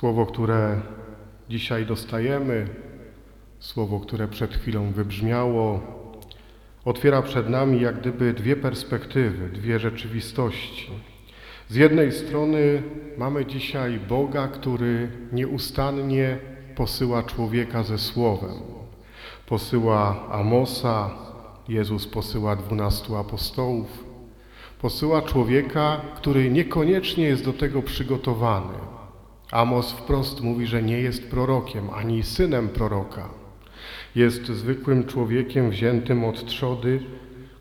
Słowo, które dzisiaj dostajemy, słowo, które przed chwilą wybrzmiało, otwiera przed nami jak gdyby dwie perspektywy, dwie rzeczywistości. Z jednej strony mamy dzisiaj Boga, który nieustannie posyła człowieka ze słowem. Posyła Amosa, Jezus posyła dwunastu apostołów. Posyła człowieka, który niekoniecznie jest do tego przygotowany. Amos wprost mówi, że nie jest prorokiem ani synem proroka. Jest zwykłym człowiekiem wziętym od trzody,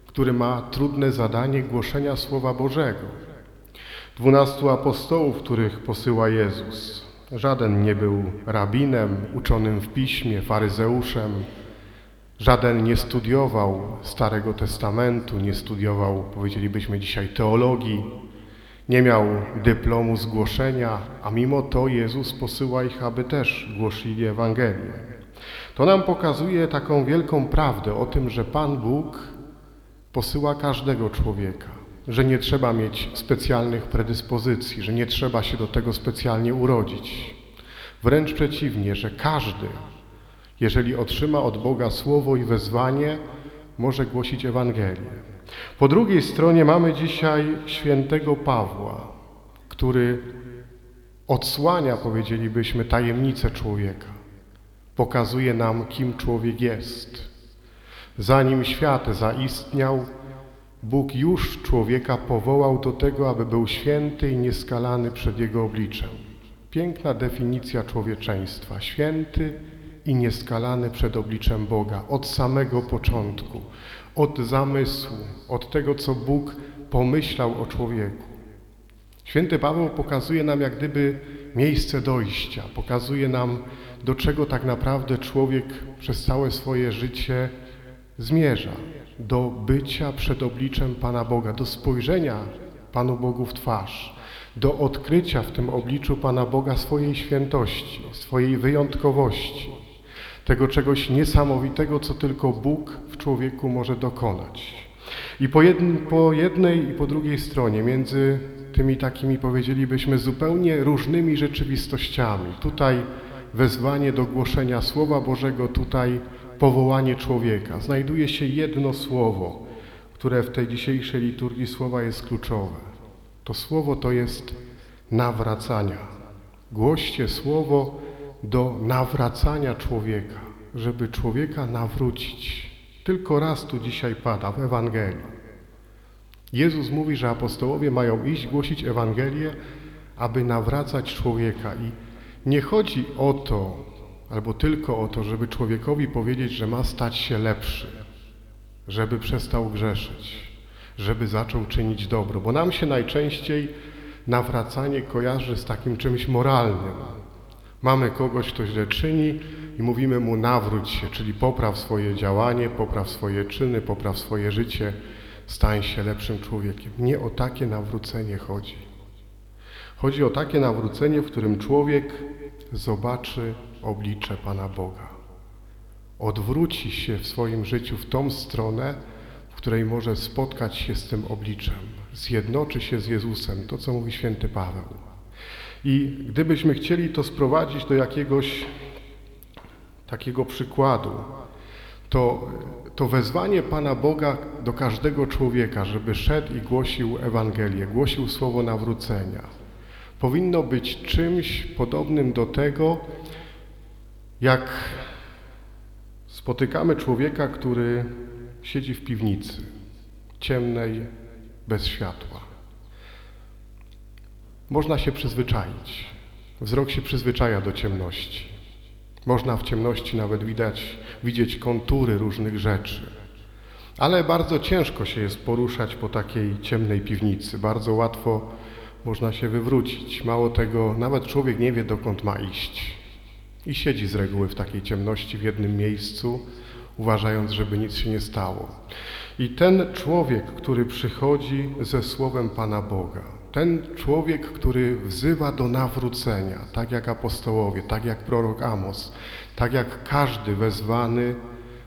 który ma trudne zadanie głoszenia Słowa Bożego. Dwunastu apostołów, których posyła Jezus. Żaden nie był rabinem, uczonym w piśmie, faryzeuszem. Żaden nie studiował Starego Testamentu, nie studiował, powiedzielibyśmy dzisiaj, teologii, nie miał dyplomu zgłoszenia, a mimo to Jezus posyła ich, aby też głosili Ewangelię. To nam pokazuje taką wielką prawdę o tym, że Pan Bóg posyła każdego człowieka, że nie trzeba mieć specjalnych predyspozycji, że nie trzeba się do tego specjalnie urodzić. Wręcz przeciwnie, że każdy, jeżeli otrzyma od Boga słowo i wezwanie, może głosić Ewangelię. Po drugiej stronie mamy dzisiaj świętego Pawła, który odsłania, powiedzielibyśmy, tajemnicę człowieka. Pokazuje nam, kim człowiek jest. Zanim świat zaistniał, Bóg już człowieka powołał do tego, aby był święty i nieskalany przed Jego obliczem. Piękna definicja człowieczeństwa. Święty i nieskalany przed obliczem Boga od samego początku, od zamysłu, od tego, co Bóg pomyślał o człowieku. Święty Paweł pokazuje nam jak gdyby miejsce dojścia, pokazuje nam, do czego tak naprawdę człowiek przez całe swoje życie zmierza. Do bycia przed obliczem Pana Boga, do spojrzenia Panu Bogu w twarz, do odkrycia w tym obliczu Pana Boga swojej świętości, swojej wyjątkowości, tego czegoś niesamowitego, co tylko Bóg w człowieku może dokonać. I po, jedn, po jednej i po drugiej stronie, między tymi takimi, powiedzielibyśmy, zupełnie różnymi rzeczywistościami, tutaj wezwanie do głoszenia Słowa Bożego, tutaj powołanie człowieka, znajduje się jedno słowo, które w tej dzisiejszej liturgii słowa jest kluczowe. To słowo to jest nawracania. Głoście słowo do nawracania człowieka, żeby człowieka nawrócić. Tylko raz tu dzisiaj pada w Ewangelii. Jezus mówi, że apostołowie mają iść głosić Ewangelię, aby nawracać człowieka. I nie chodzi o to, albo tylko o to, żeby człowiekowi powiedzieć, że ma stać się lepszy, żeby przestał grzeszyć, żeby zaczął czynić dobro, bo nam się najczęściej nawracanie kojarzy z takim czymś moralnym. Mamy kogoś, kto źle czyni i mówimy mu nawróć się, czyli popraw swoje działanie, popraw swoje czyny, popraw swoje życie, stań się lepszym człowiekiem. Nie o takie nawrócenie chodzi. Chodzi o takie nawrócenie, w którym człowiek zobaczy oblicze Pana Boga. Odwróci się w swoim życiu w tą stronę, w której może spotkać się z tym obliczem, zjednoczy się z Jezusem, to co mówi święty Paweł. I gdybyśmy chcieli to sprowadzić do jakiegoś takiego przykładu, to, to wezwanie Pana Boga do każdego człowieka, żeby szedł i głosił Ewangelię, głosił słowo nawrócenia, powinno być czymś podobnym do tego, jak spotykamy człowieka, który siedzi w piwnicy, ciemnej, bez światła. Można się przyzwyczaić. Wzrok się przyzwyczaja do ciemności. Można w ciemności nawet widać, widzieć kontury różnych rzeczy. Ale bardzo ciężko się jest poruszać po takiej ciemnej piwnicy. Bardzo łatwo można się wywrócić. Mało tego, nawet człowiek nie wie, dokąd ma iść. I siedzi z reguły w takiej ciemności w jednym miejscu, uważając, żeby nic się nie stało. I ten człowiek, który przychodzi ze słowem Pana Boga, ten człowiek, który wzywa do nawrócenia, tak jak apostołowie, tak jak prorok Amos, tak jak każdy wezwany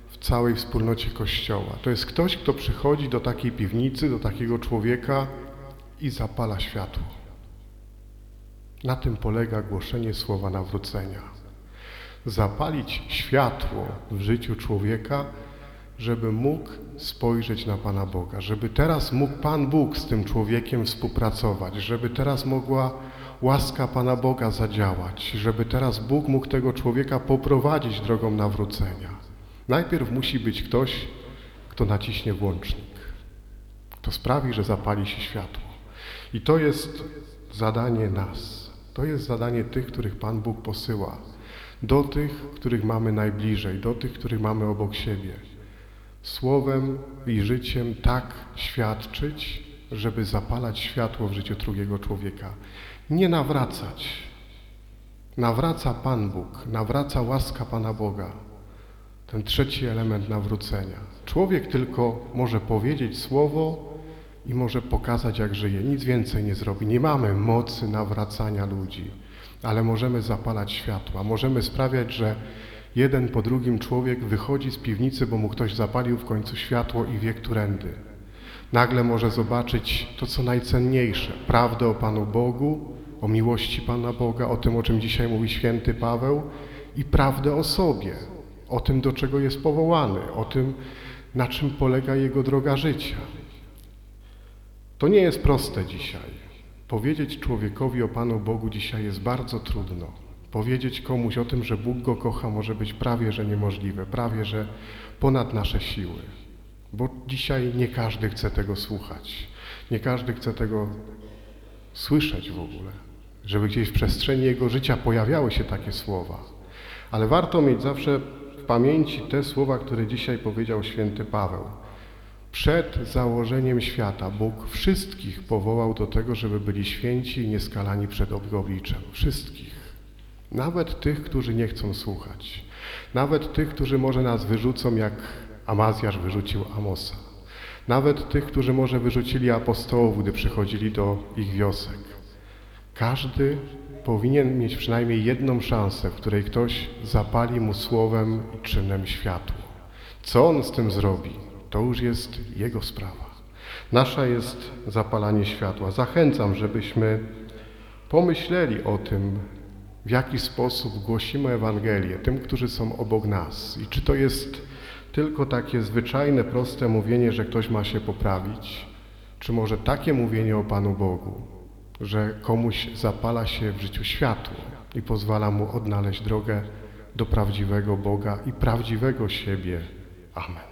w całej wspólnocie Kościoła. To jest ktoś, kto przychodzi do takiej piwnicy, do takiego człowieka i zapala światło. Na tym polega głoszenie słowa nawrócenia. Zapalić światło w życiu człowieka, żeby mógł spojrzeć na Pana Boga, żeby teraz mógł Pan Bóg z tym człowiekiem współpracować, żeby teraz mogła łaska Pana Boga zadziałać, żeby teraz Bóg mógł tego człowieka poprowadzić drogą nawrócenia. Najpierw musi być ktoś, kto naciśnie włącznik, kto sprawi, że zapali się światło. I to jest zadanie nas. To jest zadanie tych, których Pan Bóg posyła. Do tych, których mamy najbliżej, do tych, których mamy obok siebie. Słowem i życiem tak świadczyć, żeby zapalać światło w życiu drugiego człowieka. Nie nawracać. Nawraca Pan Bóg, nawraca łaska Pana Boga. Ten trzeci element nawrócenia. Człowiek tylko może powiedzieć słowo i może pokazać, jak żyje. Nic więcej nie zrobi. Nie mamy mocy nawracania ludzi, ale możemy zapalać światła. Możemy sprawiać, że jeden po drugim człowiek wychodzi z piwnicy, bo mu ktoś zapalił w końcu światło i wie, którędy. Nagle może zobaczyć to, co najcenniejsze, prawdę o Panu Bogu, o miłości Pana Boga, o tym, o czym dzisiaj mówi święty Paweł i prawdę o sobie, o tym, do czego jest powołany, o tym, na czym polega jego droga życia. To nie jest proste dzisiaj. Powiedzieć człowiekowi o Panu Bogu dzisiaj jest bardzo trudno. Powiedzieć komuś o tym, że Bóg go kocha, może być prawie że niemożliwe, prawie że ponad nasze siły. Bo dzisiaj nie każdy chce tego słuchać. Nie każdy chce tego słyszeć w ogóle. Żeby gdzieś w przestrzeni jego życia pojawiały się takie słowa. Ale warto mieć zawsze w pamięci te słowa, które dzisiaj powiedział święty Paweł. Przed założeniem świata Bóg wszystkich powołał do tego, żeby byli święci i nieskalani przed obliczem. Wszystkich. Nawet tych, którzy nie chcą słuchać. Nawet tych, którzy może nas wyrzucą, jak Amazjasz wyrzucił Amosa. Nawet tych, którzy może wyrzucili apostołów, gdy przychodzili do ich wiosek. Każdy powinien mieć przynajmniej jedną szansę, w której ktoś zapali mu słowem i czynem światło. Co on z tym zrobi, to już jest jego sprawa. Nasza jest zapalanie światła. Zachęcam, żebyśmy pomyśleli o tym, w jaki sposób głosimy Ewangelię tym, którzy są obok nas. I czy to jest tylko takie zwyczajne, proste mówienie, że ktoś ma się poprawić, czy może takie mówienie o Panu Bogu, że komuś zapala się w życiu światło i pozwala mu odnaleźć drogę do prawdziwego Boga i prawdziwego siebie. Amen.